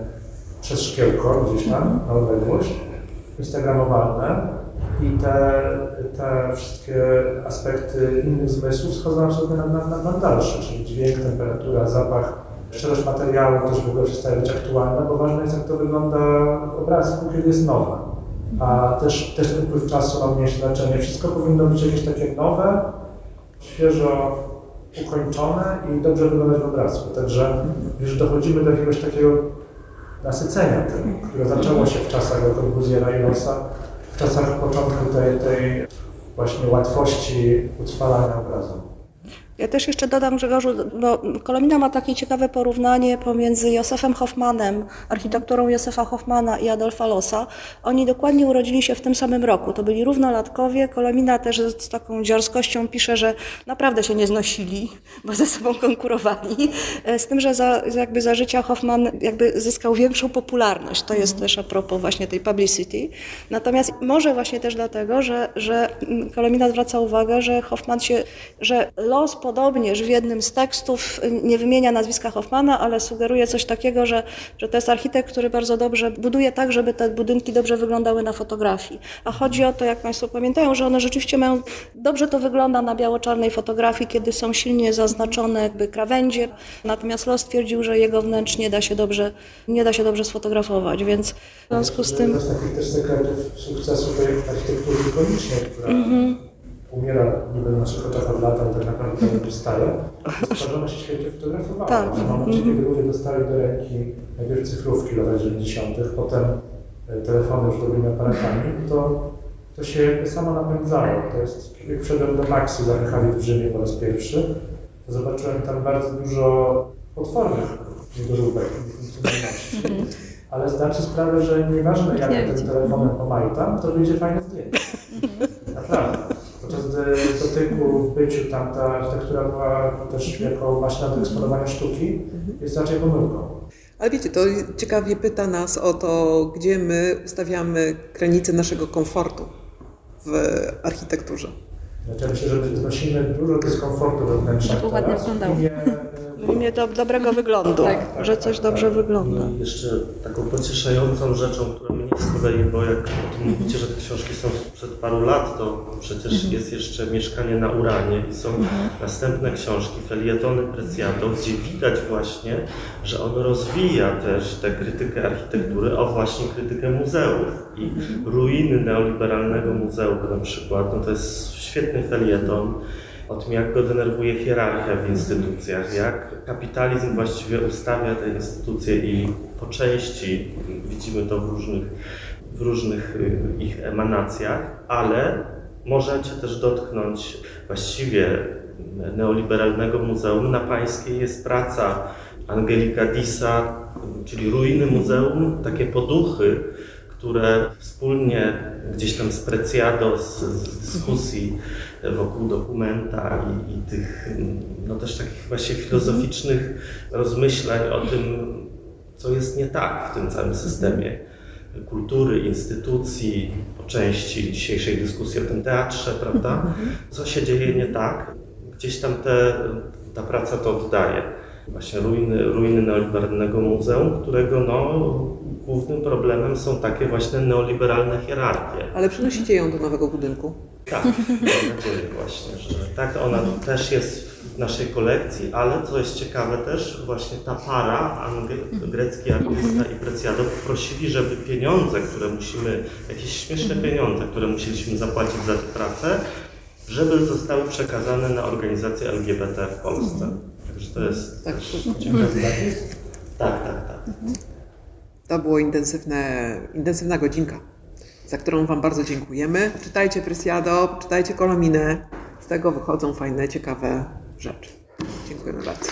przez szkiełko gdzieś tam na odległość, instagramowalne i te, te wszystkie aspekty innych zmysłów schodzą absolutnie na, na, na, na dalsze, czyli dźwięk, temperatura, zapach, szczerość materiału też w ogóle przestaje być aktualna, bo ważne jest jak to wygląda w obrazku, kiedy jest nowe. A też, też ten upływ czasu ma mniejsze znaczenie. Wszystko powinno być jakieś takie nowe, świeżo ukończone i dobrze wyglądać w obrazku. Także już dochodzimy do jakiegoś takiego nasycenia tym, które zaczęło się w czasach Corbusiera i Losa, w czasach początku tej, tej właśnie łatwości utrwalania obrazu. Ja też jeszcze dodam Grzegorzu, bo Kolomina ma takie ciekawe porównanie pomiędzy Józefem Hoffmanem, architekturą Józefa Hoffmana i Adolfa Lossa. Oni dokładnie urodzili się w tym samym roku. To byli równolatkowie. Kolomina też z taką dziarskością pisze, że naprawdę się nie znosili, bo ze sobą konkurowali. E, Z tym, że za, jakby za życia Hoffman jakby zyskał większą popularność. To jest też a propos właśnie tej publicity. Natomiast może właśnie też dlatego, że, że mm, Kolomina zwraca uwagę, że Hoffman się, że los podobnież w jednym z tekstów y, nie wymienia nazwiska Hoffmana, ale sugeruje coś takiego, że, że to jest architekt, który bardzo dobrze buduje tak, żeby te budynki dobrze wyglądały na fotografii. A chodzi o to, jak Państwo pamiętają, że one rzeczywiście mają, dobrze to wygląda na biało-czarnej fotografii, kiedy są silnie zaznaczone jakby krawędzie. Natomiast Los twierdził, że jego wnętrz nie da się dobrze, nie da się dobrze sfotografować, więc w związku z tym... To jest takich też sekretów sukcesu architektury ikonicznej, która umiera niby na naszych oczach od lat, ale tak naprawdę nie że ona się świetnie fotografowała. Tak. W momencie, kiedy ludzie dostali do ręki najpierw cyfrówki latach 90., potem e, telefony już dobrymi aparatami, to, to się samo napędzało. To jest, jak wszedłem do Maxi za Mechalik w Rzymie po raz pierwszy, to zobaczyłem tam bardzo dużo potwornych niedoróbek i funkcjonalności. Ale zdałem sobie sprawę, że nieważne jak tym telefonem pomajtam, to wyjdzie fajne zdjęcie. Naprawdę. Dotyku w byciu tam ta architektura była też jako maszyna do eksponowania sztuki, jest raczej pomyłką. Ale wiecie, to ciekawie pyta nas o to, gdzie my ustawiamy granice naszego komfortu w architekturze. Znaczy ja myślę, że znosimy dużo dyskomfortu we wnętrzach Żeby ładnie wyglądało. W imię, do, dobrego wyglądu, Tak. że coś dobrze wygląda. I jeszcze taką pocieszającą rzeczą, która mnie z kolei, bo jak o tym mówicie, że te książki są sprzed paru lat, to przecież jest jeszcze Mieszkanie na Uranie i są następne książki, felietony Preciado, gdzie widać właśnie, że on rozwija też tę krytykę architektury, o właśnie krytykę muzeów i ruiny neoliberalnego muzeum na przykład, no to jest świetny felieton, o tym, jak go denerwuje hierarchia w instytucjach, jak kapitalizm właściwie ustawia te instytucje i po części widzimy to w różnych, w różnych y, ich emanacjach, ale możecie też dotknąć właściwie neoliberalnego muzeum. Na Pańskiej jest praca Angelika Disa, czyli ruiny muzeum, takie poduchy, które wspólnie gdzieś tam z Preciado, z, z dyskusji wokół dokumenta i, i tych no też takich właśnie filozoficznych rozmyślań o tym, co jest nie tak w tym całym systemie kultury, instytucji, po części dzisiejszej dyskusji o tym teatrze, prawda? Co się dzieje nie tak? Gdzieś tam te, ta praca to oddaje. Właśnie ruiny, ruiny neoliberalnego muzeum, którego no, głównym problemem są takie właśnie neoliberalne hierarchie. Ale przenosicie ją do nowego budynku. Tak, mam nadzieję właśnie, że tak ona też jest w naszej kolekcji, ale co jest ciekawe też, właśnie ta para, grecki artysta i Preciado, prosili, żeby pieniądze, które musimy, jakieś śmieszne pieniądze, które musieliśmy zapłacić za tę pracę, żeby zostały przekazane na organizację LGBT w Polsce. Także to jest Tak. Gratulacje. Tak, tak, tak. To było intensywne, intensywna godzinka, za którą Wam bardzo dziękujemy. Czytajcie Presiado, czytajcie Kolominę. Z tego wychodzą fajne, ciekawe rzeczy. Dziękujemy bardzo.